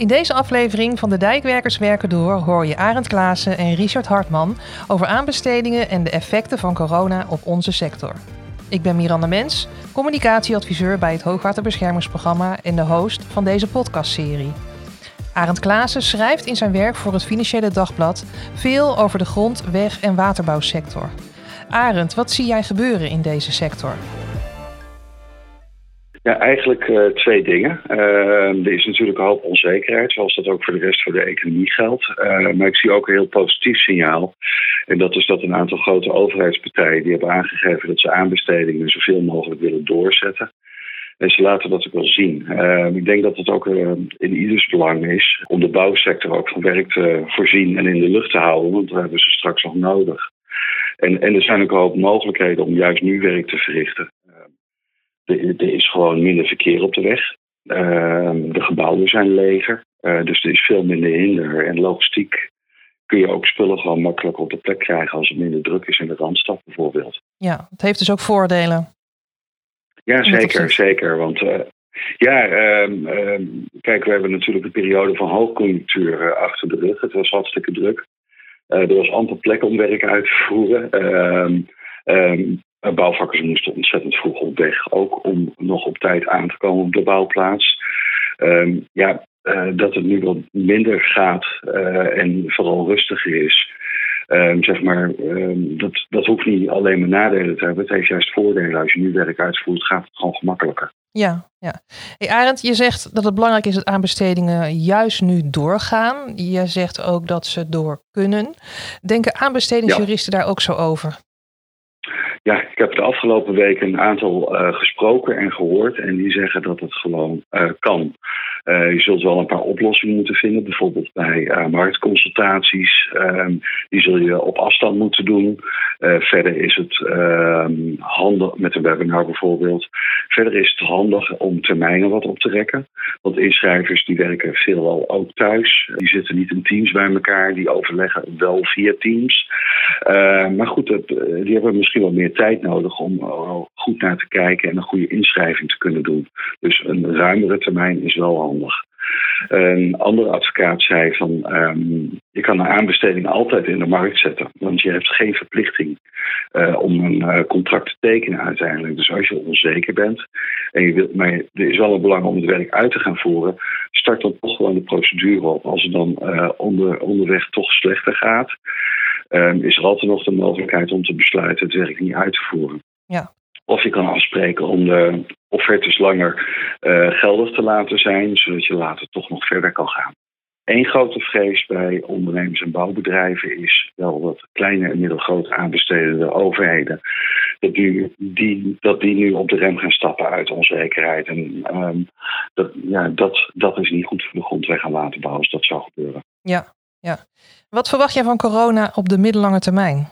In deze aflevering van De Dijkwerkers Werken Door hoor je Arend Klaassen en Richard Hartman over aanbestedingen en de effecten van corona op onze sector. Ik ben Miranda Mens, communicatieadviseur bij het Hoogwaterbeschermingsprogramma en de host van deze podcastserie. Arend Klaassen schrijft in zijn werk voor het Financiële Dagblad veel over de grond-, weg- en waterbouwsector. Arend, wat zie jij gebeuren in deze sector? Ja, eigenlijk uh, twee dingen. Uh, er is natuurlijk een hoop onzekerheid, zoals dat ook voor de rest van de economie geldt. Uh, maar ik zie ook een heel positief signaal. En dat is dat een aantal grote overheidspartijen die hebben aangegeven dat ze aanbestedingen zoveel mogelijk willen doorzetten. En ze laten dat ook wel zien. ik denk dat het ook in ieders belang is om de bouwsector ook van werk te voorzien en in de lucht te houden, want dat hebben ze straks nog nodig. En, en er zijn ook een hoop mogelijkheden om juist nu werk te verrichten. Er is gewoon minder verkeer op de weg. Ehm, de gebouwen zijn leger. Uh, dus er is veel minder hinder. En logistiek kun je ook spullen gewoon makkelijk op de plek krijgen als het minder druk is in de Randstad bijvoorbeeld. Ja, het heeft dus ook voordelen. Ja, zeker, zeker. Want uh, ja, um, um, kijk, we hebben natuurlijk een periode van hoogconjunctuur uh, achter de rug. Het was hartstikke druk. er was amper plek om werk uit te voeren. Um, Bouwvakkers moesten ontzettend vroeg op weg, ook om nog op tijd aan te komen op de bouwplaats. Uh, ja, uh, dat het nu wat minder gaat uh, en vooral rustiger is. Uh, zeg maar, ehm, dat, dat hoeft niet alleen maar nadelen te hebben. Het heeft juist voordelen. Als je nu werk uitvoert, gaat het gewoon gemakkelijker. Ja, ja. Hey Arend, je zegt dat het belangrijk is dat aanbestedingen juist nu doorgaan. Je zegt ook dat ze door kunnen. Denken aanbestedingsjuristen ja. daar ook zo over? Ja, ik heb de afgelopen weken een aantal uh, gesproken en gehoord. En die zeggen dat het gewoon uh, kan. Uh, je zult wel een paar oplossingen moeten vinden. Bijvoorbeeld bij marktconsultaties. Ehm, die zul je op afstand moeten doen. verder is het ehm, handig, met een webinar bijvoorbeeld. Verder is het handig om termijnen wat op te rekken. Want inschrijvers die werken veelal ook thuis. Die zitten niet in teams bij elkaar. Die overleggen wel via teams. maar goed, die hebben misschien wel meer tijd nodig om goed naar te kijken en een goede inschrijving te kunnen doen. Dus een ruimere termijn is wel handig. Een andere advocaat zei van um, je kan een aanbesteding altijd in de markt zetten, want je hebt geen verplichting uh, om een uh, contract te tekenen uiteindelijk. Dus als je onzeker bent en je wilt, maar er is wel een belang om het werk uit te gaan voeren, start dan toch gewoon de procedure op. Als het dan uh, onder, onderweg toch slechter gaat, um, is er altijd nog de mogelijkheid om te besluiten het werk niet uit te voeren. Ja. Of je kan afspreken om de offertes langer uh, geldig te laten zijn, zodat je later toch nog verder kan gaan. Eén grote vrees bij ondernemers en bouwbedrijven is wel dat kleine en middelgrote aanbestedende overheden, dat die, die, dat die nu op de rem gaan stappen uit onzekerheid. En um, dat, ja, dat, dat is niet goed voor de grondweg en waterbouw als dat zou gebeuren. Ja, ja. Wat verwacht jij van corona op de middellange termijn?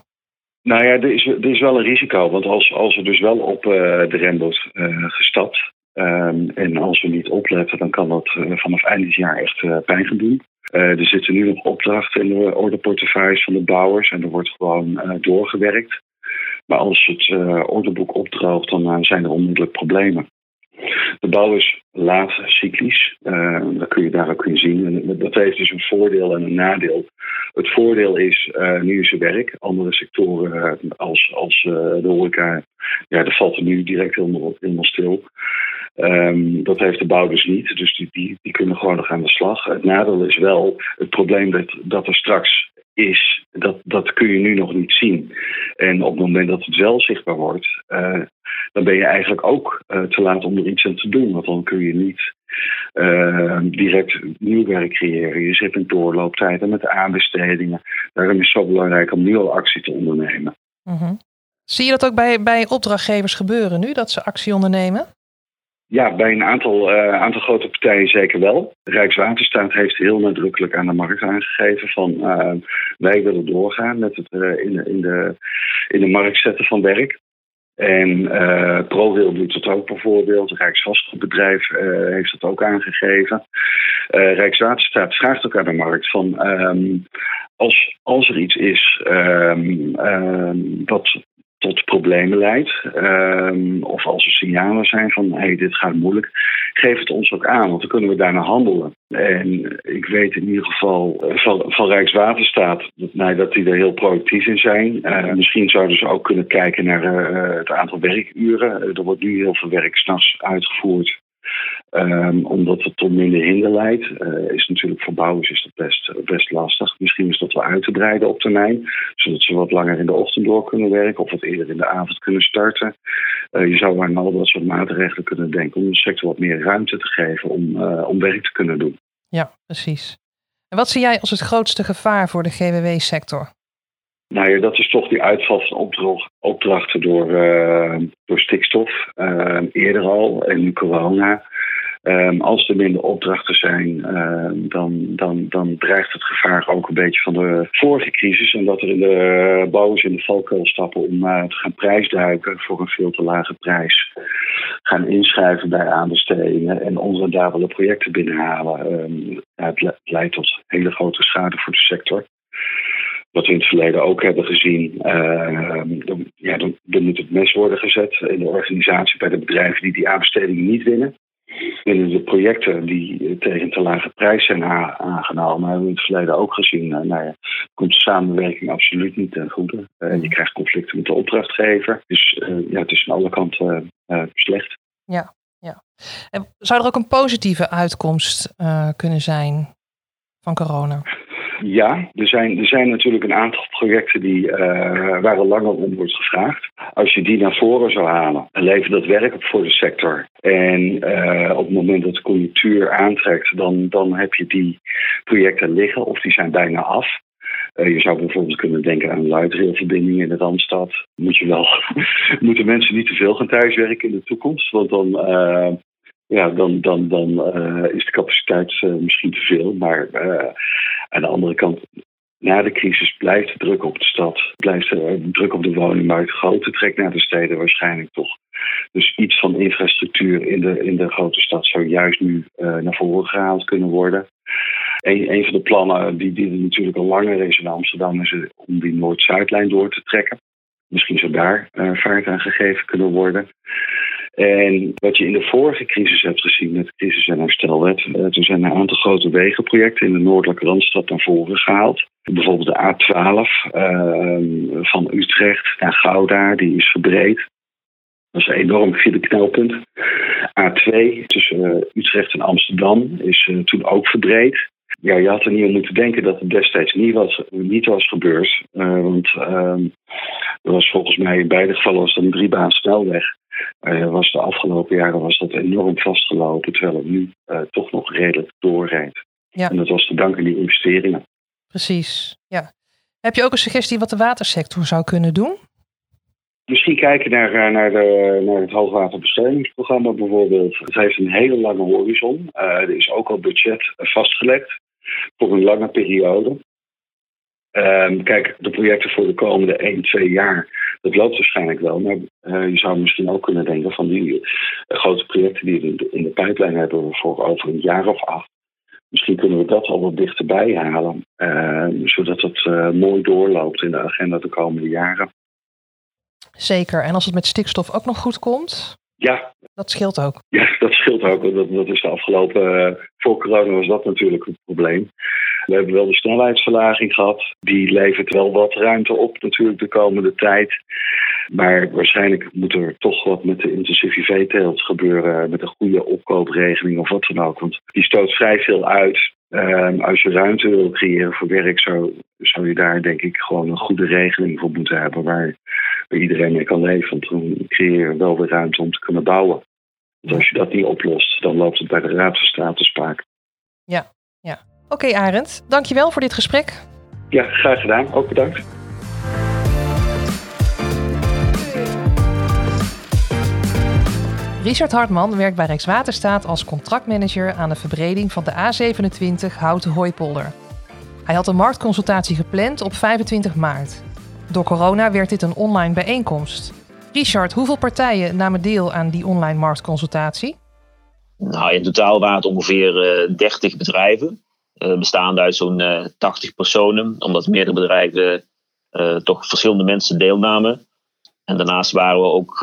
Nou ja, er is, er is wel een risico. Want als, als er dus wel op uh, de rem wordt uh, gestapt. Um, en als we niet opletten, dan kan dat uh, vanaf eind dit jaar echt pijn gaan doen. er zitten nu nog opdrachten in de ordeportefeuilles van de bouwers. En er wordt gewoon doorgewerkt. Maar als het ordeboek opdroogt, dan zijn er onmiddellijk problemen. De bouw is cyclisch. Uh, dat kun je daar ook in zien. En dat heeft dus een voordeel en een nadeel. Het voordeel is, uh, nu is er werk. Andere sectoren uh, als, als de horeca, ja, dat valt er nu direct helemaal, stil. Um, dat heeft de bouw dus niet. Dus die, die, kunnen gewoon nog aan de slag. Het nadeel is wel het probleem dat, dat er straks is, dat, dat kun je nu nog niet zien. En op het moment dat het wel zichtbaar wordt, dan ben je eigenlijk ook uh, te laat om er iets aan te doen. Want dan kun je niet uh, direct nieuw werk creëren. Je zit in doorlooptijden met aanbestedingen. Daarom is het zo belangrijk om nu al actie te ondernemen. Mm -hmm. Zie je dat ook bij, bij opdrachtgevers gebeuren nu, dat ze actie ondernemen? Ja, bij een aantal, uh, aantal grote partijen zeker wel. Rijkswaterstaat heeft heel nadrukkelijk aan de markt aangegeven van uh, wij willen doorgaan met het uh, in, de, in, de, in de markt zetten van werk. En uh, ProRail doet dat ook bijvoorbeeld. Rijksvastgoedbedrijf uh, heeft dat ook aangegeven. Uh, Rijkswaterstaat vraagt ook aan de markt van um, als, als er iets is um, wat tot problemen leidt, ehm, of als er signalen zijn van hey, dit gaat moeilijk, geef het ons ook aan, want dan kunnen we daarna handelen. En ik weet in ieder geval eh, van, van Rijkswaterstaat dat, nou, dat die er heel proactief in zijn. Uh, misschien zouden ze ook kunnen kijken naar uh, het aantal werkuren. er wordt nu heel veel werk s'nachts uitgevoerd. Um, omdat het tot minder hinder leidt, uh, is natuurlijk voor bouwers is dat best, best lastig. Misschien is dat wel uit te breiden op termijn, zodat ze wat langer in de ochtend door kunnen werken of wat eerder in de avond kunnen starten. Uh, je zou aan al dat soort maatregelen kunnen denken om de sector wat meer ruimte te geven om, uh, om werk te kunnen doen. Ja, precies. En wat zie jij als het grootste gevaar voor de GWW-sector? Nou ja, dat is toch die uitval van opdrachten door, uh, door stikstof. Uh, eerder al en nu corona. Um, als er minder opdrachten zijn, uh, dan, dan, dan dreigt het gevaar ook een beetje van de vorige crisis. En dat er in de bouwers in de valkuil stappen om uh, te gaan prijsduiken voor een veel te lage prijs. Gaan inschrijven bij aanbestedingen en onrendabele projecten binnenhalen. Ja, het leidt tot hele grote schade voor de sector wat we in het verleden ook hebben gezien. Uh, dan, ja, dan, moet het mes worden gezet in de organisatie bij de bedrijven die die aanbestedingen niet winnen. Binnen de projecten die tegen te lage prijs zijn aangenomen, hebben we in het verleden ook gezien. Uh, nou ja, komt samenwerking absoluut niet ten goede. Uh, je krijgt conflicten met de opdrachtgever. Dus ja, het is aan alle kanten slecht. Ja, ja. En zou er ook een positieve uitkomst kunnen zijn van corona? Ja, er zijn, er zijn natuurlijk een aantal projecten die, uh, waar al langer om wordt gevraagd. Als je die naar voren zou halen, levert dat werk op voor de sector. En uh, op het moment dat de conjunctuur aantrekt, dan, dan heb je die projecten liggen of die zijn bijna af. Uh, je zou bijvoorbeeld kunnen denken aan een luidrailverbinding in de Randstad. Moet je wel, moeten mensen niet te veel gaan thuiswerken in de toekomst, want dan ja, dan, dan, dan uh, is de capaciteit uh, misschien te veel. Maar uh, aan de andere kant, na de crisis blijft de druk op de stad, blijft de druk op de woningmarkt, grote trek naar de steden waarschijnlijk toch. Dus iets van infrastructuur in de, in de grote stad zou juist nu naar voren gehaald kunnen worden. Een, een van de plannen die, die er natuurlijk al langer is in Amsterdam is om die Noord-Zuidlijn door te trekken. Misschien zou daar vaart aan gegeven kunnen worden. En wat je in de vorige crisis hebt gezien met de crisis- en herstelwet, uh, er zijn een aantal grote wegenprojecten in de noordelijke Randstad naar voren gehaald. Bijvoorbeeld de A12 uh, van Utrecht naar Gouda, die is verbreed. Dat is een enorm file knelpunt. A2 tussen uh, Utrecht en Amsterdam is uh, toen ook verbreed. Ja, je had er niet aan moeten denken dat het destijds niet was, niet was gebeurd. Uh, want ehm, er was volgens mij in beide gevallen was een driebaan snelweg. Uh, was de afgelopen jaren was dat enorm vastgelopen, terwijl het nu uh, toch nog redelijk doorrijdt. Ja. En dat was te danken aan die investeringen. Precies, ja. Heb je ook een suggestie wat de watersector zou kunnen doen? Misschien kijken naar, eh, naar, de, naar het hoogwaterbeschermingsprogramma bijvoorbeeld. Het heeft een hele lange horizon. Uh, er is ook al budget vastgelegd voor een lange periode. Um, kijk, de projecten voor de komende 1, 2 jaar, dat loopt waarschijnlijk wel. Maar uh, je zou misschien ook kunnen denken van die uh, grote projecten die we in de, pijplijn hebben voor over een jaar of acht. Misschien kunnen we dat al wat dichterbij halen, uh, zodat het mooi doorloopt in de agenda de komende jaren. Zeker. En als het met stikstof ook nog goed komt? Ja. Dat scheelt ook. Ja, dat scheelt ook. Dat, dat is de afgelopen. voor corona was dat natuurlijk het probleem. We hebben wel de snelheidsverlaging gehad. Die levert wel wat ruimte op natuurlijk de komende tijd. Maar waarschijnlijk moet er toch wat met de intensieve veeteelt gebeuren. Met een goede opkoopregeling of wat dan ook. Want die stoot vrij veel uit. Um, als je ruimte wil creëren voor werk, zou, zou je daar denk ik gewoon een goede regeling voor moeten hebben. Waar, waar iedereen mee kan leven. Want dan creëer je wel de ruimte om te kunnen bouwen. Want als je dat niet oplost, dan loopt het bij de Raad van State spaak. Ja, ja. Oké, okay, Arend, dankjewel voor dit gesprek. Ja, graag gedaan. Ook bedankt. Richard Hartman werkt bij Rijkswaterstaat als contractmanager aan de verbreding van de A27 Houten Hooipolder. Hij had een marktconsultatie gepland op 25 maart. Door corona werd dit een online bijeenkomst. Richard, hoeveel partijen namen deel aan die online marktconsultatie? Nou, in totaal waren het ongeveer uh, 30 bedrijven. Uh, bestaande uit zo'n uh, 80 personen, omdat meerdere bedrijven toch verschillende mensen deelnamen. En daarnaast waren we ook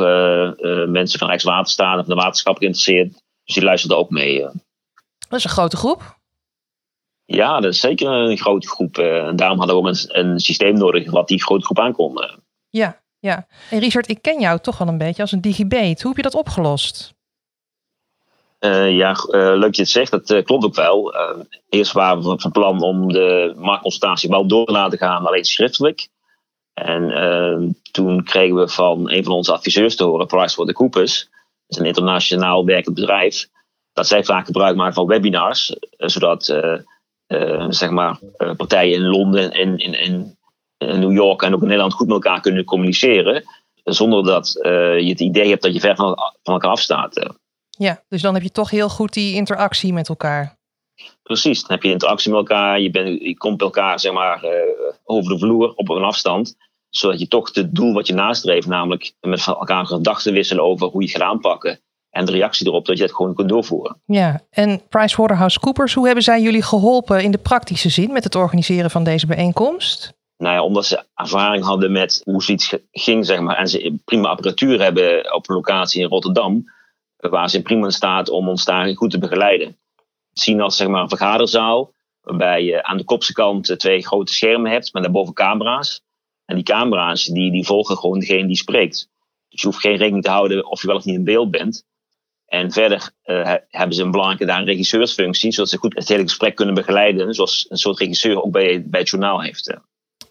mensen van Rijkswaterstaat of de waterschap geïnteresseerd. Dus die luisterden ook mee. Dat is een grote groep. Ja, dat is zeker een grote groep. en daarom hadden we ook een, een systeem nodig wat die grote groep aankon. Ja, ja. En Richard, ik ken jou toch wel een beetje als een digibate. Hoe heb je dat opgelost? Uh, ja, uh, leuk dat je het zegt. Dat uh, klopt ook wel. eerst waren we van plan om de marktconsultatie wel door te laten gaan, alleen schriftelijk. En toen kregen we van een van onze adviseurs te horen, PricewaterhouseCoopers, dat is een internationaal werkend bedrijf, dat zij vaak gebruik maken van webinars, zodat zeg maar, partijen in Londen en in, in, in New York en ook in Nederland goed met elkaar kunnen communiceren. Zonder dat uh, je het idee hebt dat je ver van, van elkaar afstaat. Ja, dus dan heb je toch heel goed die interactie met elkaar. Precies, dan heb je interactie met elkaar. Je, bent, je komt bij elkaar zeg maar, uh, over de vloer op een afstand. Zodat je toch het doel wat je nastreeft, namelijk met elkaar gedachten wisselen over hoe je het gaat aanpakken. En de reactie erop dat je het gewoon kunt doorvoeren. Ja, en PricewaterhouseCoopers, hoe hebben zij jullie geholpen in de praktische zin met het organiseren van deze bijeenkomst? Nou ja, omdat ze ervaring hadden met hoe zoiets ging, zeg maar. En ze prima apparatuur hebben op een locatie in Rotterdam. Waar ze in prima staat om ons daar goed te begeleiden. Zien als zeg maar, een vergaderzaal. Waarbij je aan de kopse kant twee grote schermen hebt met daarboven camera's. En die camera's die, die volgen gewoon degene die spreekt. Dus je hoeft geen rekening te houden of je wel of niet in beeld bent. En verder uh, hebben ze een belangrijke daar een regisseursfunctie, zodat ze goed het hele gesprek kunnen begeleiden, zoals een soort regisseur ook bij, bij het journaal heeft.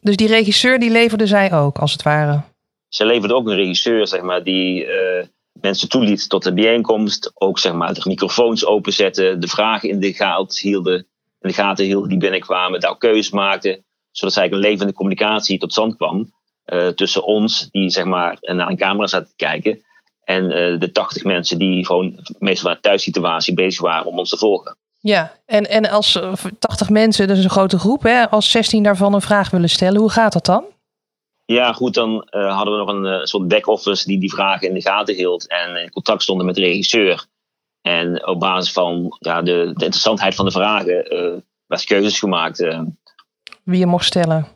Dus die regisseur die leverde zij ook, als het ware? Ze leverde ook een regisseur, zeg maar, die uh, mensen toeliet tot de bijeenkomst. Ook, zeg maar, de microfoons openzetten, de vragen in de gaten hielden, in de gaten hielden die binnenkwamen, daar keuzes maakten. Zodat eigenlijk een levende communicatie tot stand kwam. Uh, tussen ons, die zeg maar naar een camera zaten te kijken. En uh, de 80 mensen die gewoon meestal een thuissituatie bezig waren om ons te volgen. Ja, en, en als 80 mensen, dat is een grote groep, hè, als 16 daarvan een vraag willen stellen, hoe gaat dat dan? Ja, goed, dan uh, hadden we nog een uh, soort back-office die die vragen in de gaten hield en in contact stonden met de regisseur. En op basis van ja, de, de interessantheid van de vragen werd keuzes gemaakt. Wie je mocht stellen?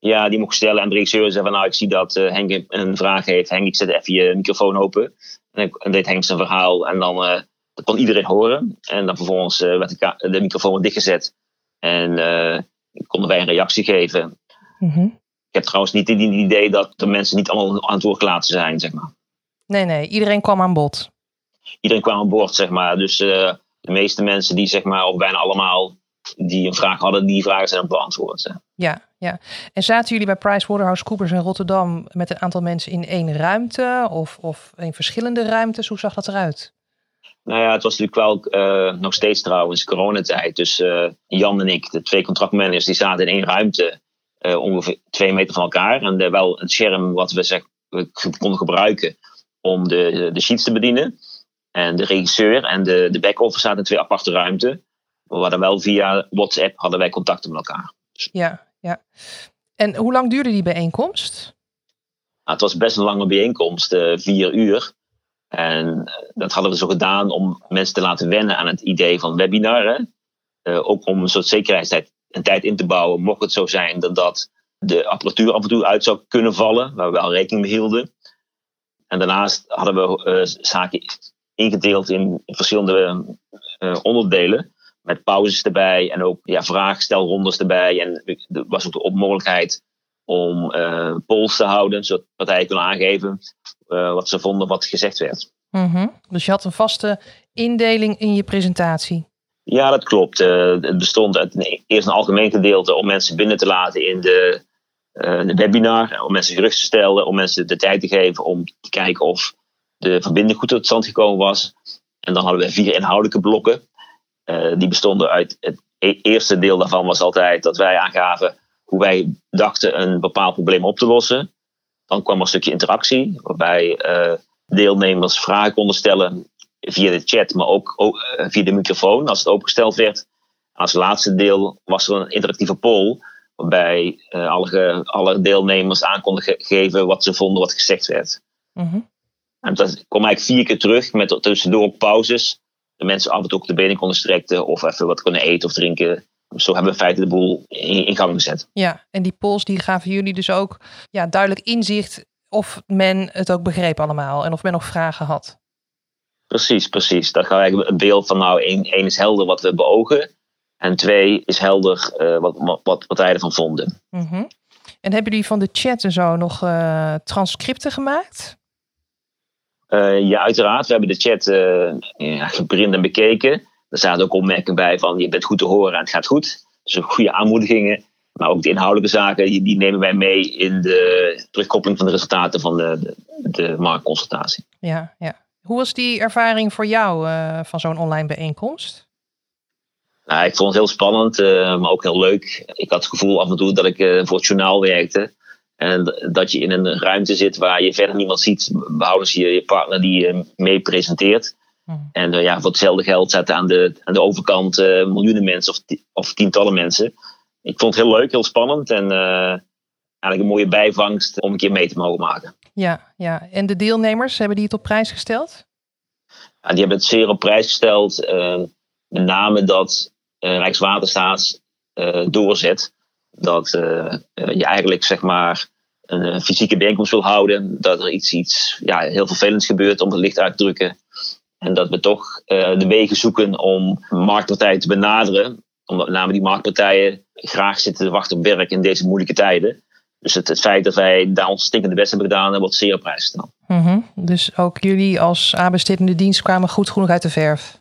Ja, die mocht stellen. En de regisseur zei van nou, ik zie dat Henk een vraag heeft. Henk, ik zet even je microfoon open. En, en deed Henk zijn verhaal. En dan dat kon iedereen horen. En dan vervolgens uh, werd de, de, microfoon dichtgezet. En uh, konden wij een reactie geven. Mm-hmm. Ik heb trouwens niet het idee dat de mensen niet allemaal aan het woord gelaten zijn, zeg maar. Nee, nee, iedereen kwam aan bod. Iedereen kwam aan boord, zeg maar. Dus uh, de meeste mensen die, zeg maar, of bijna allemaal, die een vraag hadden, die vragen zijn beantwoord. Ja, ja. En zaten jullie bij PricewaterhouseCoopers in Rotterdam met een aantal mensen in één ruimte of, of in verschillende ruimtes? Hoe zag dat eruit? Nou ja, het was natuurlijk wel uh, nog steeds trouwens coronatijd. Dus uh, Jan en ik, de twee contractmanagers, die zaten in één ruimte. Uh, ongeveer twee meter van elkaar. En wel een scherm wat we, zeg, we konden gebruiken om de, de sheets te bedienen. En de regisseur en de, de back-office zaten in twee aparte ruimten. We hadden wel via WhatsApp hadden wij contacten met elkaar. Ja, ja. En hoe lang duurde die bijeenkomst? Nou, het was best een lange bijeenkomst, vier uur. En eh, dat hadden we zo gedaan om mensen te laten wennen aan het idee van webinaren. Uh, ook om een soort zekerheidstijd een tijd in te bouwen, mocht het zo zijn dat, dat de apparatuur af en toe uit zou kunnen vallen, waar we wel rekening mee hielden. En daarnaast hadden we uh, zaken ingedeeld in verschillende onderdelen, met pauzes erbij en ook ja, vraagstelrondes erbij. En er was ook de mogelijkheid om uh, polls te houden, zodat partijen kunnen aangeven uh, wat ze vonden wat gezegd werd. Mm Dus je had een vaste indeling in je presentatie? Ja, dat klopt. Uh, het bestond uit eerst een algemeen gedeelte om mensen binnen te laten in de, de webinar, om mensen gerust te stellen, om mensen de tijd te geven om te kijken of de verbinding goed tot stand gekomen was. En dan hadden we vier inhoudelijke blokken. Die bestonden uit het e-, eerste deel daarvan was altijd dat wij aangaven hoe wij dachten een bepaald probleem op te lossen. Dan kwam er een stukje interactie, waarbij uh, deelnemers vragen konden stellen via de chat, maar ook, uh, via de microfoon als het opengesteld werd. Als laatste deel was er een interactieve poll, waarbij alle, alle, deelnemers aan konden ge geven wat ze vonden wat gezegd werd. Mm -hmm. En dat kwam eigenlijk vier keer terug, met tussendoor pauzes. De mensen af en toe ook de benen konden strekken of even wat kunnen eten of drinken zo hebben we in feite de boel in, gang gezet. Ja, en die polls die gaven jullie dus ook ja, duidelijk inzicht of men het ook begreep allemaal en of men nog vragen had. Precies, precies. Dat gaat eigenlijk een beeld van nou, één, één is helder wat we beogen. En twee is helder uh, wat, wat, wat wij ervan vonden. Mm -hmm. En hebben jullie van de chat en zo nog uh, transcripten gemaakt? Uh, ja, uiteraard. We hebben de chat ja, geprint en bekeken. Er zaten ook opmerkingen bij van je bent goed te horen en het gaat goed. Dus goede aanmoedigingen. Maar ook de inhoudelijke zaken, die, die, nemen wij mee in de terugkoppeling van de resultaten van de, de, de marktconsultatie. Ja, ja. Hoe was die ervaring voor jou uh, van zo'n online bijeenkomst? Nou, ik vond het heel spannend, uh, maar ook heel leuk. Ik had het gevoel af en toe dat ik uh, voor het journaal werkte. En dat je in een ruimte zit waar je verder niemand ziet, behouden je je partner die je mee presenteert. Hmm. En ja, voor hetzelfde geld zaten aan de, aan de overkant miljoenen mensen of, of tientallen mensen ik vond het heel leuk, heel spannend en uh, eigenlijk een mooie bijvangst om een keer mee te mogen maken. Ja, ja. En de deelnemers, hebben die het op prijs gesteld? Ja, die hebben het zeer op prijs gesteld. Met name dat Rijkswaterstaat doorzet dat je eigenlijk zeg maar een fysieke bijeenkomst wil houden. Dat er iets, iets ja, heel vervelends gebeurt om het licht uit te drukken. En dat we toch de wegen zoeken om marktpartijen te benaderen omdat met die marktpartijen graag zitten te wachten op werk in deze moeilijke tijden. Dus het, feit dat wij daar ons stinkende best hebben gedaan, wordt zeer op prijs. Mm Dus ook jullie als aanbestedende dienst kwamen goed genoeg uit de verf?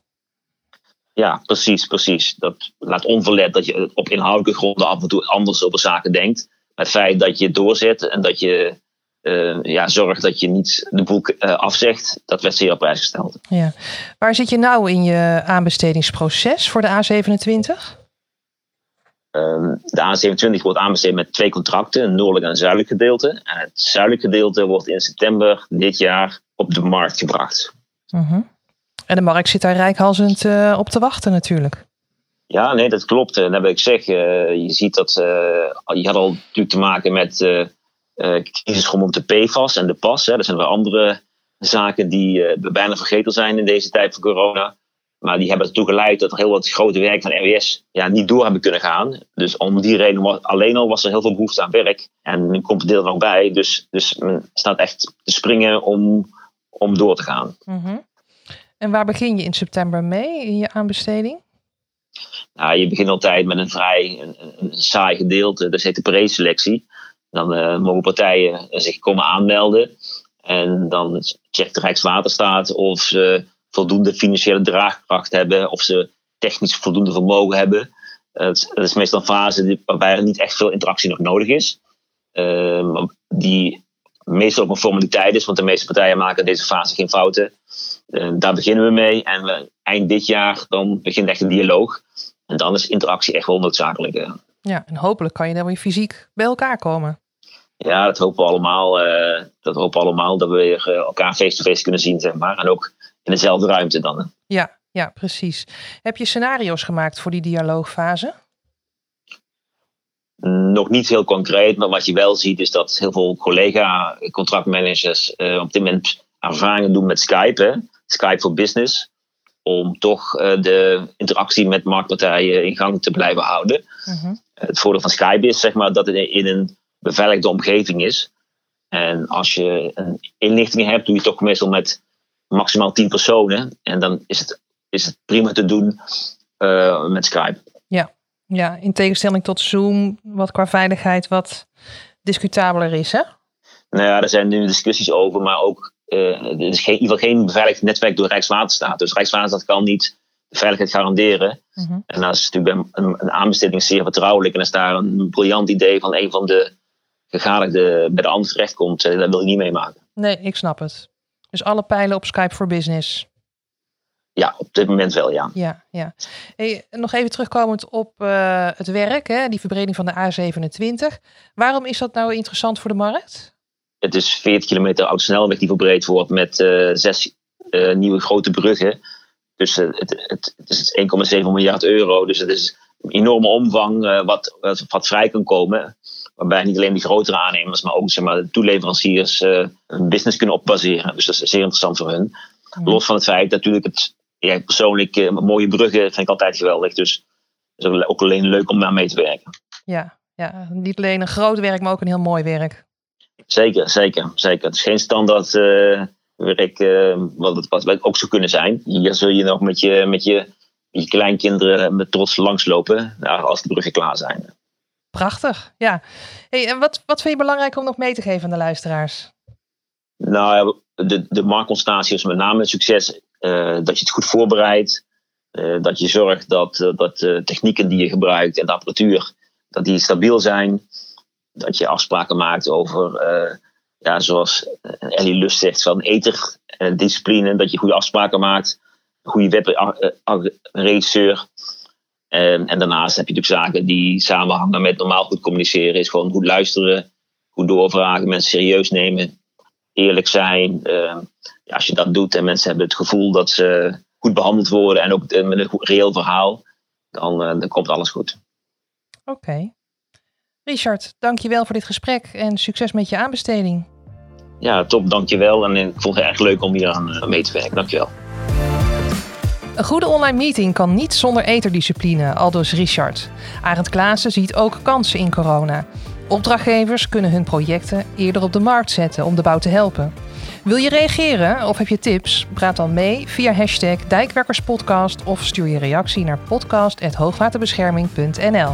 Ja, precies, precies. Dat laat onverlet dat je op inhoudelijke gronden af en toe anders over zaken denkt. Maar het feit dat je doorzet en dat je uh, ja, zorgt dat je niet de boek uh, afzegt, dat werd zeer op prijs gesteld. Ja. Waar zit je nou in je aanbestedingsproces voor de A27? Ehm, de A27 wordt aanbesteed met twee contracten, een noordelijk en een zuidelijk gedeelte. En het zuidelijk gedeelte wordt in september dit jaar op de markt gebracht. Uh mhm. -huh. En de markt zit daar rijkhalsend uh, op te wachten natuurlijk. Ja, nee, dat klopt. En dat wil ik zeggen. je ziet dat je had al natuurlijk te maken met uh, crisis rondom de PFAS en de PAS. Hè. Dat zijn weer andere zaken die bijna vergeten zijn in deze tijd van corona. Maar die hebben ertoe geleid dat er heel wat grote werk van RWS ja, niet door hebben kunnen gaan. Dus om die reden alleen al was er heel veel behoefte aan werk. En nu komt het deel er nog bij. Dus, dus men staat echt te springen om, om door te gaan. Mm -hmm. En waar begin je in september mee in je aanbesteding? Nou, je begint altijd met een vrij een, een saai gedeelte. Dat heet de preselectie. Dan uh, mogen partijen zich komen aanmelden. En dan checkt de Rijkswaterstaat of ze voldoende financiële draagkracht hebben, of ze technisch voldoende vermogen hebben. Het, is meestal een fase waarbij er niet echt veel interactie nog nodig is. Uh, die meestal ook een formaliteit is, want de meeste partijen maken in deze fase geen fouten. Uh, daar beginnen we mee. En we, eind dit jaar dan begint echt een dialoog. En dan is interactie echt wel noodzakelijk. Ja, en hopelijk kan je dan weer fysiek bij elkaar komen. Ja, dat hopen we allemaal. Uh, dat hopen we allemaal dat we weer elkaar face-to-face kunnen zien, zeg maar. En ook in dezelfde ruimte dan. Ja, ja, precies. Heb je scenario's gemaakt voor die dialoogfase? Nog niet heel concreet, maar wat je wel ziet is dat heel veel collega-contractmanagers uh, op dit moment ervaringen doen met Skype. Hè? Skype voor Business. Om toch de interactie met marktpartijen in gang te blijven houden. -huh. Het voordeel van Skype is zeg maar, dat het in een beveiligde omgeving is. En als je een inlichting hebt, doe je toch meestal met maximaal 10 personen. En dan is het, is het prima te doen uh, met Skype. Ja. in tegenstelling tot Zoom, wat qua veiligheid wat discutabeler is, hè? Nou ja, er zijn nu discussies over, maar ook uh, er is geen, in ieder geval geen beveiligd netwerk door Rijkswaterstaat. Dus Rijkswaterstaat kan niet de veiligheid garanderen. -huh. En dat is natuurlijk een, een aanbesteding zeer vertrouwelijk. En als daar een briljant idee van een van de gegadigde bij de ander terechtkomt, uh, dat wil je niet meemaken. Nee, ik snap het. Dus alle pijlen op Skype for Business. Ja, op dit moment wel, ja. Ja, ja. Hey, nog even terugkomend op uh, het werk, hè, die verbreding van de A27. Waarom is dat nou interessant voor de markt? Het is 40 kilometer oud snelweg die verbreed wordt met uh, zes uh, nieuwe grote bruggen. Dus het, het, het is 1,7 miljard euro. Dus het is een enorme omvang wat, wat, wat vrij kan komen. Waarbij niet alleen de grotere aannemers, maar ook zeg maar, de toeleveranciers hun business kunnen opbaseren. Dus dat is zeer interessant voor hun. Mm. Los van het feit natuurlijk het ja, persoonlijk uh, mooie bruggen vind ik altijd geweldig. Dus het is ook alleen leuk om daar mee te werken. Ja, ja, niet alleen een groot werk, maar ook een heel mooi werk. Zeker, zeker, zeker. Het is geen standaard uh, werk uh, wat het wat ook zou kunnen zijn. Hier zul je nog met je, met je, met je kleinkinderen met trots langslopen nou, als de bruggen klaar zijn. Prachtig, ja. Hey, en wat, wat vind je belangrijk om nog mee te geven aan de luisteraars? Nou, de, de marktconstatie is met name het succes dat je het goed voorbereidt. Uh, dat je zorgt dat, dat de technieken die je gebruikt en de apparatuur dat die stabiel zijn. Dat je afspraken maakt over, ja, zoals Ellie Lust zegt, van eterdiscipline. Dat je goede afspraken maakt. Goede webregisseur. En, en daarnaast heb je natuurlijk zaken die samenhangen met normaal goed communiceren. Is gewoon goed luisteren, goed doorvragen, mensen serieus nemen, eerlijk zijn. Uh, ja, als je dat doet en mensen hebben het gevoel dat ze goed behandeld worden en ook met een reëel verhaal, dan, uh, dan komt alles goed. Oké. Okay. Richard, dankjewel voor dit gesprek en succes met je aanbesteding. Ja, top, dankjewel. En ik vond het erg leuk om hier aan uh, mee te werken. Dankjewel. Een goede online meeting kan niet zonder eterdiscipline, aldus Richard. Arend Klaassen ziet ook kansen in corona. Opdrachtgevers kunnen hun projecten eerder op de markt zetten om de bouw te helpen. Wil je reageren of heb je tips? Praat dan mee via hashtag Dijkwerkerspodcast of stuur je reactie naar podcast.hoogwaterbescherming.nl.